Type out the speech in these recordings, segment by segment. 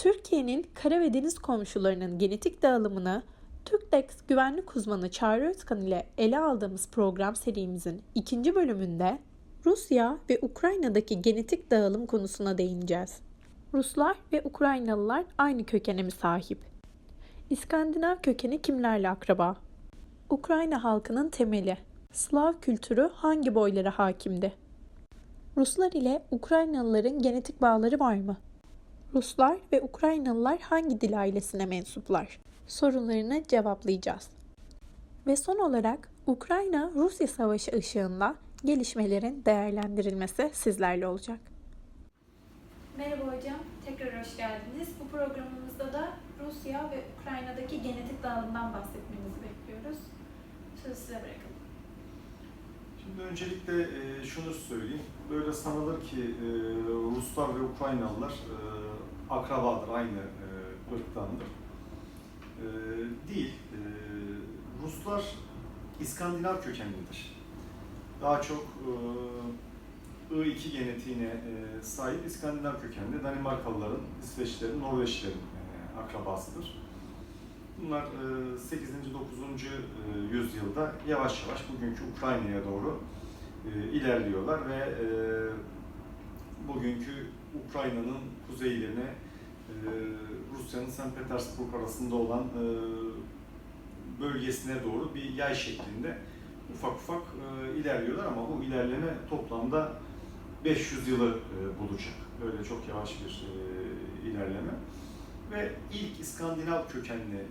Türkiye'nin kara ve deniz komşularının genetik dağılımını Türkdex güvenlik uzmanı Çağrı Özkan ile ele aldığımız program serimizin ikinci bölümünde Rusya ve Ukrayna'daki genetik dağılım konusuna değineceğiz. Ruslar ve Ukraynalılar aynı kökene mi sahip? İskandinav kökeni kimlerle akraba? Ukrayna halkının temeli. Slav kültürü hangi boylara hakimdi? Ruslar ile Ukraynalıların genetik bağları var mı? Ruslar ve Ukraynalılar hangi dil ailesine mensuplar? Sorularını cevaplayacağız. Ve son olarak Ukrayna-Rusya savaşı ışığında gelişmelerin değerlendirilmesi sizlerle olacak. Merhaba hocam, tekrar hoş geldiniz. Bu programımızda da Rusya ve Ukrayna'daki genetik dağılımdan bahsetmenizi bekliyoruz. Sözü size bırakalım. Şimdi öncelikle e, şunu söyleyeyim. Böyle sanılır ki e, Ruslar ve Ukraynalılar e, akrabadır, aynı e, ırktandır. E, değil. E, Ruslar İskandinav kökenlidir. Daha çok e, I2 genetiğine e, sahip İskandinav kökenli Danimarkalıların, İsveçlilerin, Norveçlilerin e, akrabasıdır. Bunlar e, 8. 9. e, yüzyılda yavaş yavaş bugünkü Ukrayna'ya doğru e, ilerliyorlar ve e, bugünkü Ukrayna'nın kuzeylerine e, Rusya'nın St. Petersburg arasında olan e, bölgesine doğru bir yay şeklinde ufak ufak e, ilerliyorlar ama bu ilerleme toplamda 500 yılı e, bulacak. Böyle çok yavaş bir ilerleme. Ve ilk İskandinav kökenli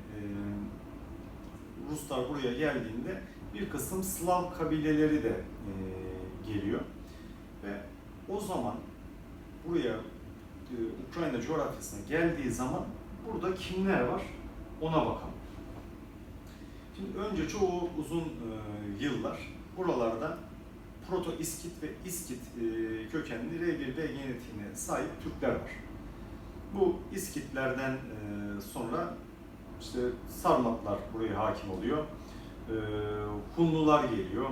Ruslar buraya geldiğinde bir kısım Slav kabileleri de geliyor. Ve o zaman buraya Ukrayna coğrafyasına geldiği zaman burada kimler var ona bakalım. Şimdi önce çoğu uzun e, yıllar buralarda Proto-İskit ve İskit e, kökenli R1B genetiğine sahip Türkler var. Bu İskitlerden e, sonra işte Sarmatlar buraya hakim oluyor. E, Hunlular geliyor.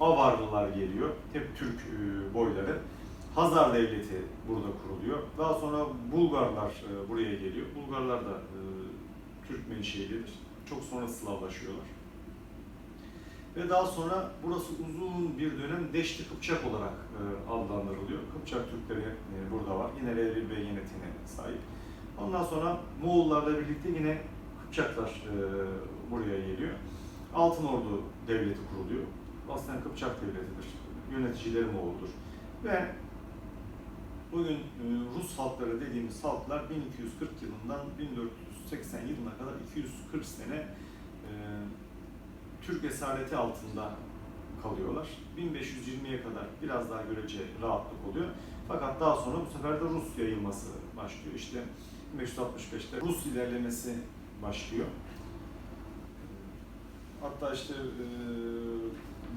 Avarlılar geliyor. Hep Türk e, boyları. Hazar Devleti burada kuruluyor. Daha sonra Bulgarlar e, buraya geliyor. Bulgarlar da e, Türk menşelidir. Çok sonra Slavlaşıyorlar. Ve daha sonra burası uzun bir dönem Deşti Kıpçak olarak e, adlandırılıyor. Kıpçak Türkleri burada var. Yine R1B genetiğine sahip. Ondan sonra Moğollarla birlikte yine Kıpçaklar buraya geliyor. Altın Ordu Devleti kuruluyor. Aslında Kıpçak Devleti'dir. Yöneticileri Moğol'dur. Ve bugün e, Rus halkları dediğimiz halklar 1240 yılından 1480 yılına kadar 240 sene e, Türk esareti altında kalıyorlar. 1520'ye kadar biraz daha görece rahatlık oluyor. Fakat daha sonra bu sefer de Rus yayılması başlıyor. İşte 1565'te Rus ilerlemesi başlıyor. Hatta işte e,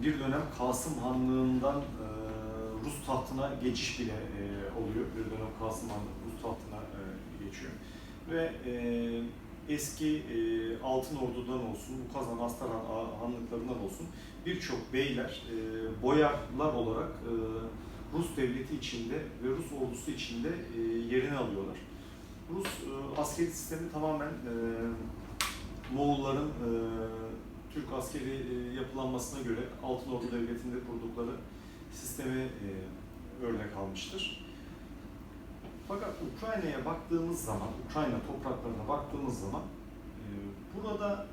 bir dönem Kasım Hanlığı'ndan Rus tahtına geçiş bile e, oluyor. Bir dönem Kasım Hanlığı Rus tahtına e, geçiyor. Ve e, eski e, Altın Ordu'dan olsun, bu Kazan Astaran hanlıklarından olsun birçok beyler e, boyarlar olarak e, Rus devleti içinde ve Rus ordusu içinde e, yerini alıyorlar. Rus e, askeri sistemi tamamen e, Moğolların e, Türk askeri e, yapılanmasına göre Altın Ordu Devleti'nde kurdukları sistemi e, örnek almıştır. Fakat Ukrayna'ya baktığımız zaman, Ukrayna topraklarına baktığımız zaman e, burada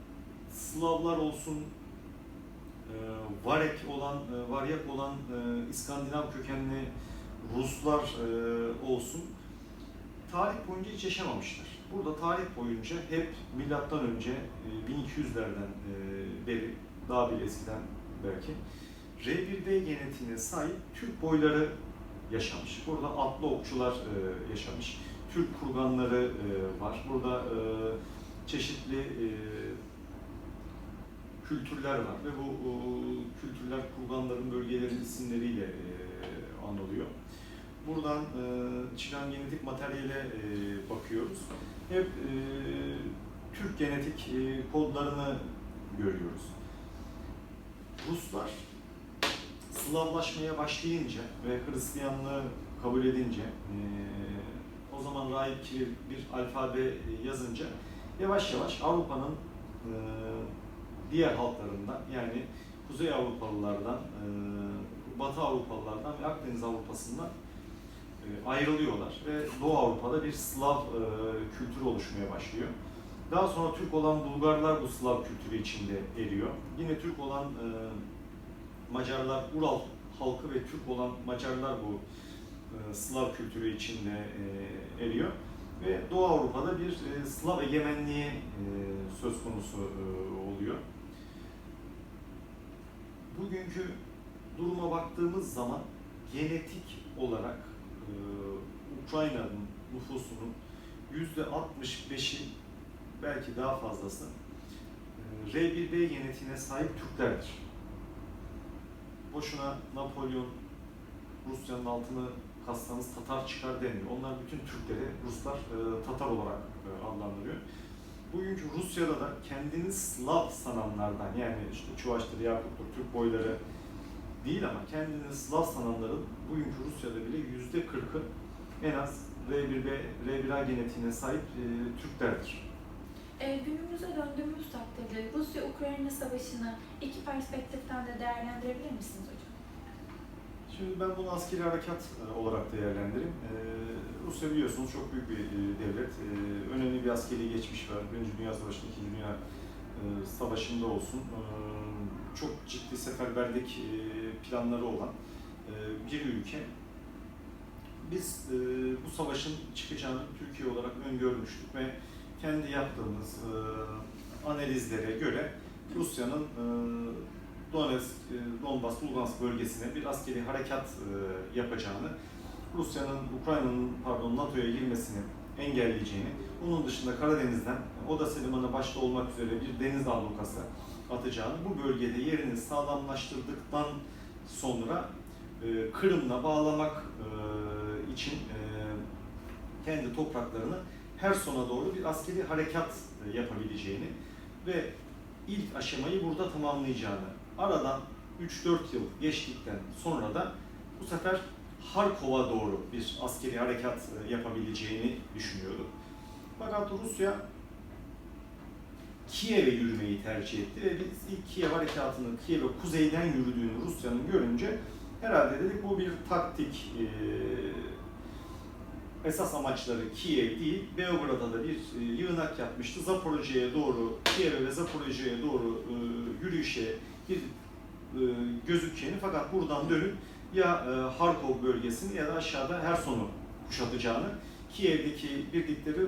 Slavlar olsun, e, Varek olan, e, Varyak olan e, İskandinav kökenli Ruslar olsun tarih boyunca hiç yaşamamışlar. Burada tarih boyunca hep milattan önce e, 1200'lerden e, beri, daha bile eskiden belki R1B genetiğine sahip Türk boyları yaşamış. Burada atlı okçular e, yaşamış. Türk kurganları e, var. Burada e, çeşitli e, kültürler var ve bu o, kültürler kurganların bölgelerin isimleriyle e, anılıyor. Buradan e, çıkan genetik materyale e, bakıyoruz. Hep e, Türk genetik e, kodlarını görüyoruz. Ruslar Slavlaşmaya başlayınca ve Hristiyanlığı kabul edince o zaman Rahip Kiril bir alfabe yazınca yavaş yavaş Avrupa'nın diğer halklarından yani Kuzey Avrupalılardan, Batı Avrupalılardan ve Akdeniz Avrupa'sından ayrılıyorlar ve Doğu Avrupa'da bir Slav kültürü oluşmaya başlıyor. Daha sonra Türk olan Bulgarlar bu Slav kültürü içinde eriyor. Yine Türk olan Macarlar, Ural halkı ve Türk olan Macarlar bu e, Slav kültürü içinde e, eriyor. Ve Doğu Avrupa'da bir e, Slav egemenliği e, söz konusu e, oluyor. Bugünkü duruma baktığımız zaman genetik olarak e, Ukrayna'nın nüfusunun yüzde 65'i belki daha fazlası e, R1B genetiğine sahip Türklerdir. Boşuna Napolyon Rusya'nın altını kassanız Tatar çıkar demiyor. Onlar bütün Türkleri Ruslar e, Tatar olarak e, adlandırıyor. Bugünkü Rusya'da da kendini Slav sananlardan yani işte Çuvaştır, Yakuttur, Türk boyları değil ama kendini Slav sananların bugünkü Rusya'da bile yüzde kırkı en az R1B, R1A genetiğine sahip e, Türklerdir. E, günümüze döndüğümüz takdirde Rusya-Ukrayna savaşını iki perspektiften de değerlendirebilir misiniz hocam? Şimdi ben bunu askeri harekat olarak değerlendiririm. E, Rusya biliyorsunuz çok büyük bir e, devlet. E, önemli bir askeri geçmiş var. Birinci Dünya Savaşı'nda, İkinci Dünya e, Savaşı'nda olsun. E, çok ciddi seferberlik e, planları olan e, bir ülke. Biz e, bu savaşın çıkacağını Türkiye olarak öngörmüştük ve kendi yaptığımız e, analizlere göre Rusya'nın e, Donetsk, e, Donbas, Lugansk bölgesine bir askeri harekat e, yapacağını, Rusya'nın, Ukrayna'nın pardon NATO'ya girmesini engelleyeceğini, bunun dışında Karadeniz'den Odessa Limanı başta olmak üzere bir deniz ablukası atacağını, bu bölgede yerini sağlamlaştırdıktan sonra Kırım'la bağlamak için kendi topraklarını her sona doğru bir askeri harekat e, yapabileceğini ve ilk aşamayı burada tamamlayacağını, aradan 3-4 yıl geçtikten sonra da bu sefer Harkov'a doğru bir askeri harekat e, yapabileceğini düşünüyordu. Fakat Rusya Kiev'e yürümeyi tercih etti ve biz ilk Kiev harekatının Kiev'e kuzeyden yürüdüğünü Rusya'nın görünce herhalde dedik bu bir taktik e, esas amaçları Kiev değil, Beograd'a da bir e, yığınak yapmıştı. Zaporojye'ye doğru, Kiev'e ve Zaporojye'ye doğru e, yürüyüşe bir e, gözükeceğini fakat buradan dönüp ya Harkov bölgesini ya da aşağıda Herson'u kuşatacağını, Kiev'deki birlikleri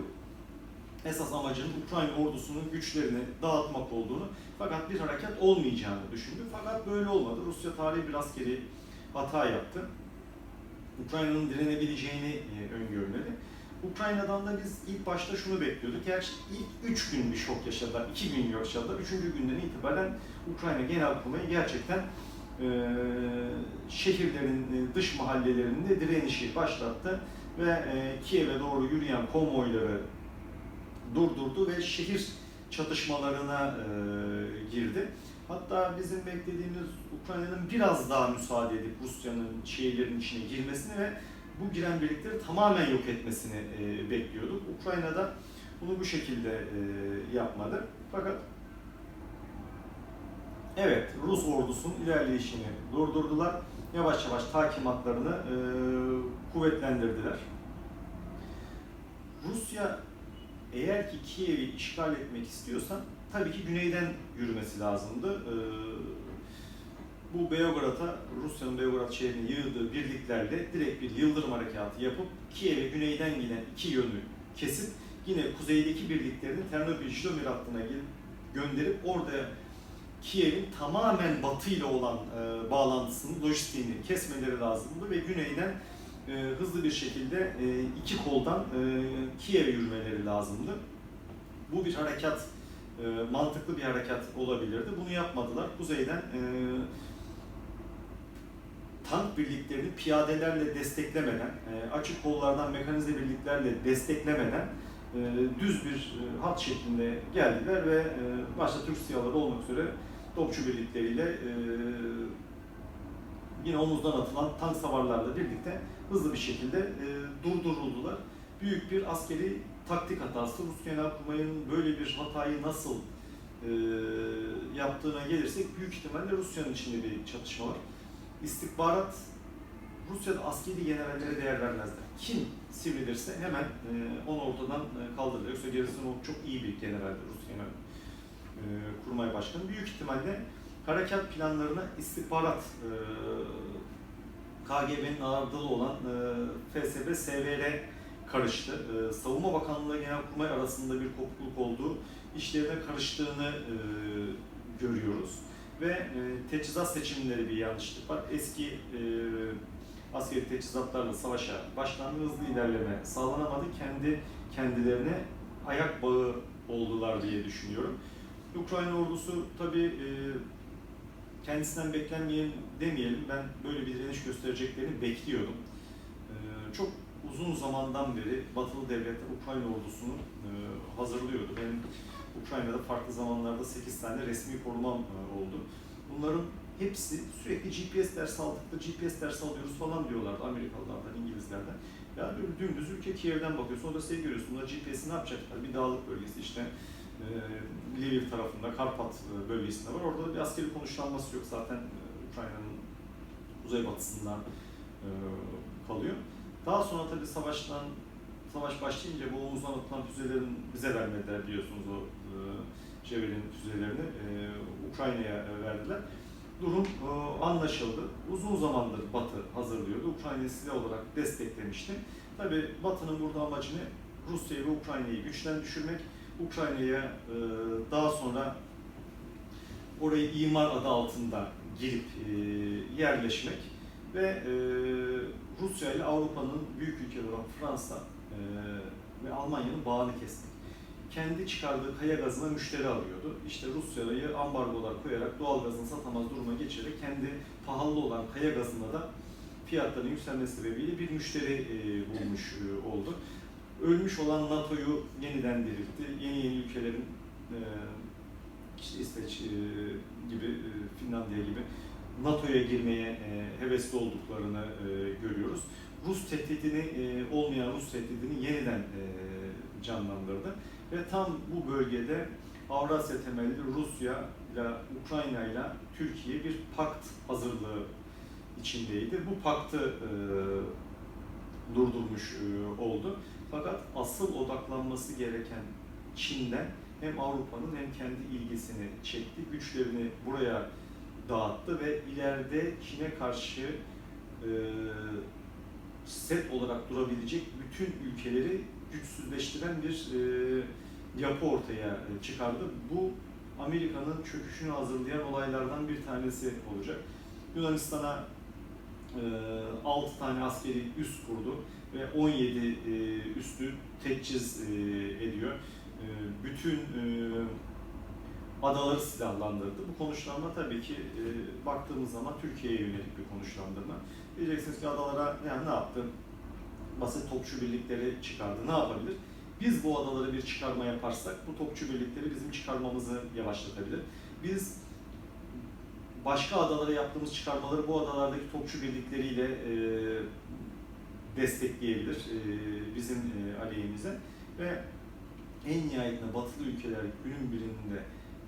esas amacının Ukrayna ordusunun güçlerini dağıtmak olduğunu fakat bir harekat olmayacağını düşündü. Fakat böyle olmadı. Rusya tarihi bir askeri hata yaptı. Ukrayna'nın direnebileceğini e, öngörmeli. Ukrayna'dan da biz ilk başta şunu bekliyorduk. Gerçi ilk üç gün bir şok yaşadılar, iki gün yaşadılar. Üçüncü günden itibaren Ukrayna Genelkurmayı gerçekten e, şehirlerin e, dış mahallelerinde direnişi başlattı ve e, Kiev'e doğru yürüyen konvoyları durdurdu ve şehir çatışmalarına e, girdi. Hatta bizim beklediğimiz Ukrayna'nın biraz daha müsaade edip Rusya'nın şehirlerin içine girmesini ve bu giren birlikleri tamamen yok etmesini e, bekliyorduk. Ukrayna'da bunu bu şekilde e, yapmadı. Fakat evet Rus ordusunun ilerleyişini durdurdular. Yavaş yavaş takimatlarını e, kuvvetlendirdiler. Rusya eğer ki Kiev'i işgal etmek istiyorsa tabii ki güneyden yürümesi lazımdı. Ee, bu Beograd'a, Rusya'nın Beograd şehrine yığdığı birliklerle direkt bir yıldırım harekatı yapıp Kiev'e güneyden gelen iki yönü kesip yine kuzeydeki birliklerini Ternopil Jilomir hattına gönderip orada Kiev'in tamamen batı ile olan e, bağlantısını, lojistiğini kesmeleri lazımdı ve güneyden e, hızlı bir şekilde e, iki koldan e, Kiev'e yürümeleri lazımdı. Bu bir harekat, e, mantıklı bir harekat olabilirdi. Bunu yapmadılar. Kuzeyden e, tank birliklerini piyadelerle desteklemeden, e, açık kollardan mekanize birliklerle desteklemeden e, düz bir e, hat şeklinde geldiler ve başta Türk siyaları olmak üzere topçu birlikleriyle yine omuzdan atılan tank savarlarla birlikte hızlı bir şekilde durduruldular. büyük bir askeri taktik hatası. Rus Genelkurmay'ın böyle bir hatayı nasıl e, yaptığına gelirsek büyük ihtimalle Rusya'nın içinde bir çatışma var. İstihbarat Rusya'da askeri generallere değer vermezler. Kim sivrilirse hemen e, onu ortadan e, kaldırır. Yoksa Gerasimov çok iyi bir generaldir Rus Genel e, Kurmay Başkanı. Büyük ihtimalle harekat planlarına istihbarat e, KGB'nin ağırlığı olan e, FSB, SVR karıştı. E, Savunma Bakanlığı Genelkurmay arasında bir kopukluk olduğu, işlerine karıştığını e, görüyoruz. Ve e, teçhizat seçimleri bir yanlışlık var. Eski e, askeri teçhizatlarla savaşa başlandı, hızlı ilerleme sağlanamadı. Kendi kendilerine ayak bağı oldular diye düşünüyorum. Ukrayna ordusu tabii e, kendisinden beklenmeyen demeyelim, ben böyle bir direniş göstereceklerini bekliyordum. E, çok uzun zamandan beri Batılı devletler Ukrayna ordusunu e, hazırlıyordu. Benim Ukrayna'da farklı zamanlarda 8 tane resmi korumam e, oldu. Bunların hepsi sürekli GPS ders aldık da GPS ders alıyoruz falan diyorlardı Amerikalılardan, İngilizlerden. Ya böyle dümdüz ülke Kiev'den bakıyorsun, o da şey görüyorsun, bunlar GPS'i ne yapacaklar? Bir dağlık bölgesi işte e, Lviv tarafında, Karpat e, bölgesinde var. Orada da bir askeri konuşlanması yok. Zaten e, Ukrayna'nın kuzeybatısından e, kalıyor. Daha sonra tabii savaştan savaş başlayınca bu omuzdan atılan füzelerin bize vermediler biliyorsunuz o e, Javelin füzelerini e, Ukrayna'ya verdiler. Durum e, anlaşıldı. Uzun zamandır Batı hazırlıyordu. Ukrayna'yı silah olarak desteklemişti. Tabii Batı'nın burada amacı ne? Rusya'yı ve Ukrayna'yı güçten düşürmek. Ukrayna'ya e, daha sonra orayı imar adı altında girip e, yerleşmek ve e, Rusya ile Avrupa'nın büyük ülkeleri olan Fransa e, ve Almanya'nın bağını kesmek. Kendi çıkardığı kaya gazına müşteri alıyordu. İşte Rusya'yı ambargolar koyarak doğal gazını satamaz duruma geçirerek kendi pahalı olan kaya gazına da fiyatların yükselmesi sebebiyle bir müşteri e, bulmuş e, oldu. Ölmüş olan NATO'yu yeniden diriltti. Yeni yeni ülkelerin e, işte İsveç e, gibi, e, Finlandiya gibi NATO'ya girmeye e, hevesli olduklarını e, görüyoruz. Rus tehdidini, e, olmayan Rus tehdidini yeniden canlandırdı. Ve tam bu bölgede Avrasya temelli Rusya ile Ukrayna ile Türkiye bir pakt hazırlığı içindeydi. Bu paktı durdurmuş oldu. Fakat asıl odaklanması gereken Çin'den hem Avrupa'nın hem kendi ilgisini çekti, güçlerini buraya dağıttı ve ileride Çin'e karşı e, set olarak durabilecek bütün ülkeleri güçsüzleştiren bir e, yapı ortaya çıkardı. Bu Amerika'nın çöküşünü hazırlayan olaylardan bir tanesi olacak. Yunanistan'a e, 6 tane askeri üs kurdu ve 17 e, üstü teçhiz e, ediyor. E, bütün e, adaları silahlandırdı. Bu konuşlanma tabii ki e, baktığımız zaman Türkiye'ye yönelik bir konuşlandırma. Diyeceksiniz ki adalara yani ne yaptı? Basit topçu birlikleri çıkardı. Ne yapabilir? Biz bu adaları bir çıkarma yaparsak bu topçu birlikleri bizim çıkarmamızı yavaşlatabilir. Biz başka adalara yaptığımız çıkarmaları bu adalardaki topçu birlikleriyle e, destekleyebilir e, bizim e, aleyhimize ve en nihayetinde batılı ülkeler günün birinde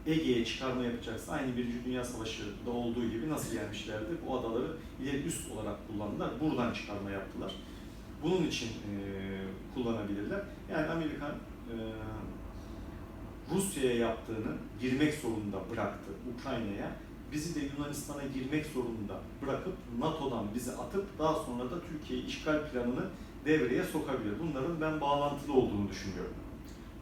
Ege'ye çıkarma yapacaksa aynı Birinci Dünya Savaşı'da olduğu gibi nasıl gelmişlerdi? Bu adaları ileri üst olarak kullandılar. Buradan çıkarma yaptılar. Bunun için e, kullanabilirler. Yani Amerika e, Rusya'ya yaptığını girmek zorunda bıraktı Ukrayna'ya. Bizi de Yunanistan'a girmek zorunda bırakıp NATO'dan bizi atıp daha sonra da Türkiye işgal planını devreye sokabilir. Bunların ben bağlantılı olduğunu düşünüyorum.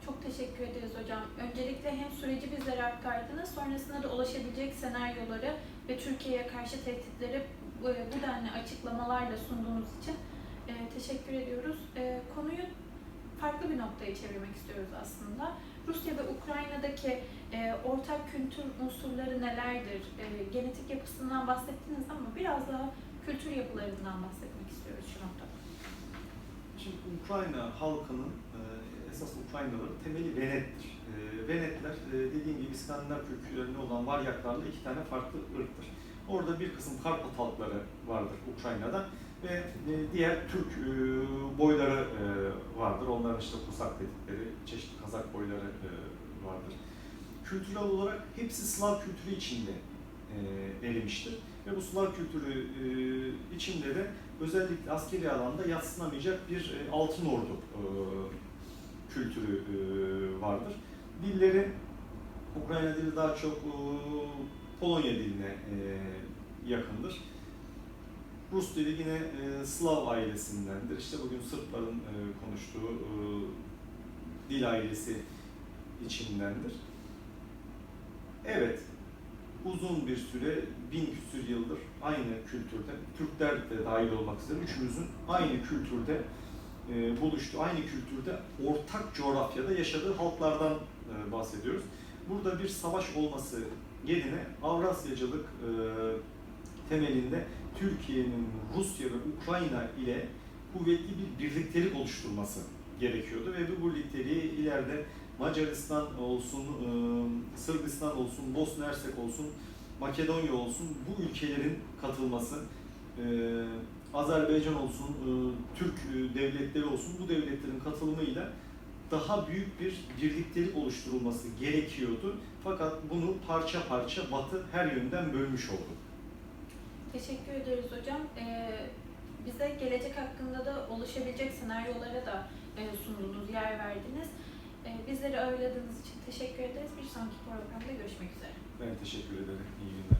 Çok teşekkür ederiz hocam. Öncelikle hem süreci bizlere aktardınız, sonrasında da ulaşabilecek senaryoları ve Türkiye'ye karşı tehditleri bu bu denli açıklamalarla sunduğunuz için e, teşekkür ediyoruz. E, konuyu farklı bir noktaya çevirmek istiyoruz aslında. Rusya ve Ukrayna'daki e, ortak kültür unsurları nelerdir? E, genetik yapısından bahsettiniz ama biraz daha kültür yapılarından bahsetmek istiyoruz şu noktada. Şimdi Ukrayna halkının e, esas Ukraynalıların temeli Venet'tir. E, Venetler e, dediğim gibi İskandinav köklerinde olan Varyaklarla iki tane farklı ırktır. Orada bir kısım Karpat halkları vardır Ukrayna'da. ve diğer Türk boyları vardır. Onların işte kusak dedikleri çeşitli Kazak boyları vardır. Kültürel olarak hepsi Slav kültürü içinde erimiştir. Ve bu Slav kültürü içinde de özellikle askeri alanda yatsınamayacak bir e, altın ordu e, kültürü e, vardır. Dilleri Ukrayna dili daha çok e, Polonya diline e, yakındır. Rus dili yine e, Slav ailesindendir. İşte bugün Sırpların e, konuştuğu e, dil ailesi içindendir. Evet, uzun bir süre, bin küsür yıldır aynı kültürde, Türkler de dahil olmak üzere üçümüzün aynı kültürde e, buluştu, aynı kültürde ortak coğrafyada yaşadığı halklardan e, bahsediyoruz. Burada bir savaş olması yerine Avrasyacılık e, temelinde Türkiye'nin Rusya ve Ukrayna ile kuvvetli bir birliktelik oluşturması gerekiyordu ve bu birlikteliği ileride Macaristan olsun, e, Sırbistan olsun, Bosna Hersek olsun, Makedonya olsun bu ülkelerin katılması, e, Azerbaycan olsun, e, Türk devletleri olsun bu devletlerin katılımıyla daha büyük bir birliktelik oluşturulması gerekiyordu. Fakat bunu parça parça Batı her yönden bölmüş oldu. Teşekkür ederiz hocam. Bize gelecek hakkında da oluşabilecek senaryolara da e, sundunuz, yer verdiniz. Ee, bizleri ağırladığınız için teşekkür ederiz. Bir sonraki programda görüşmek üzere. Ben teşekkür ederim. İyi günler.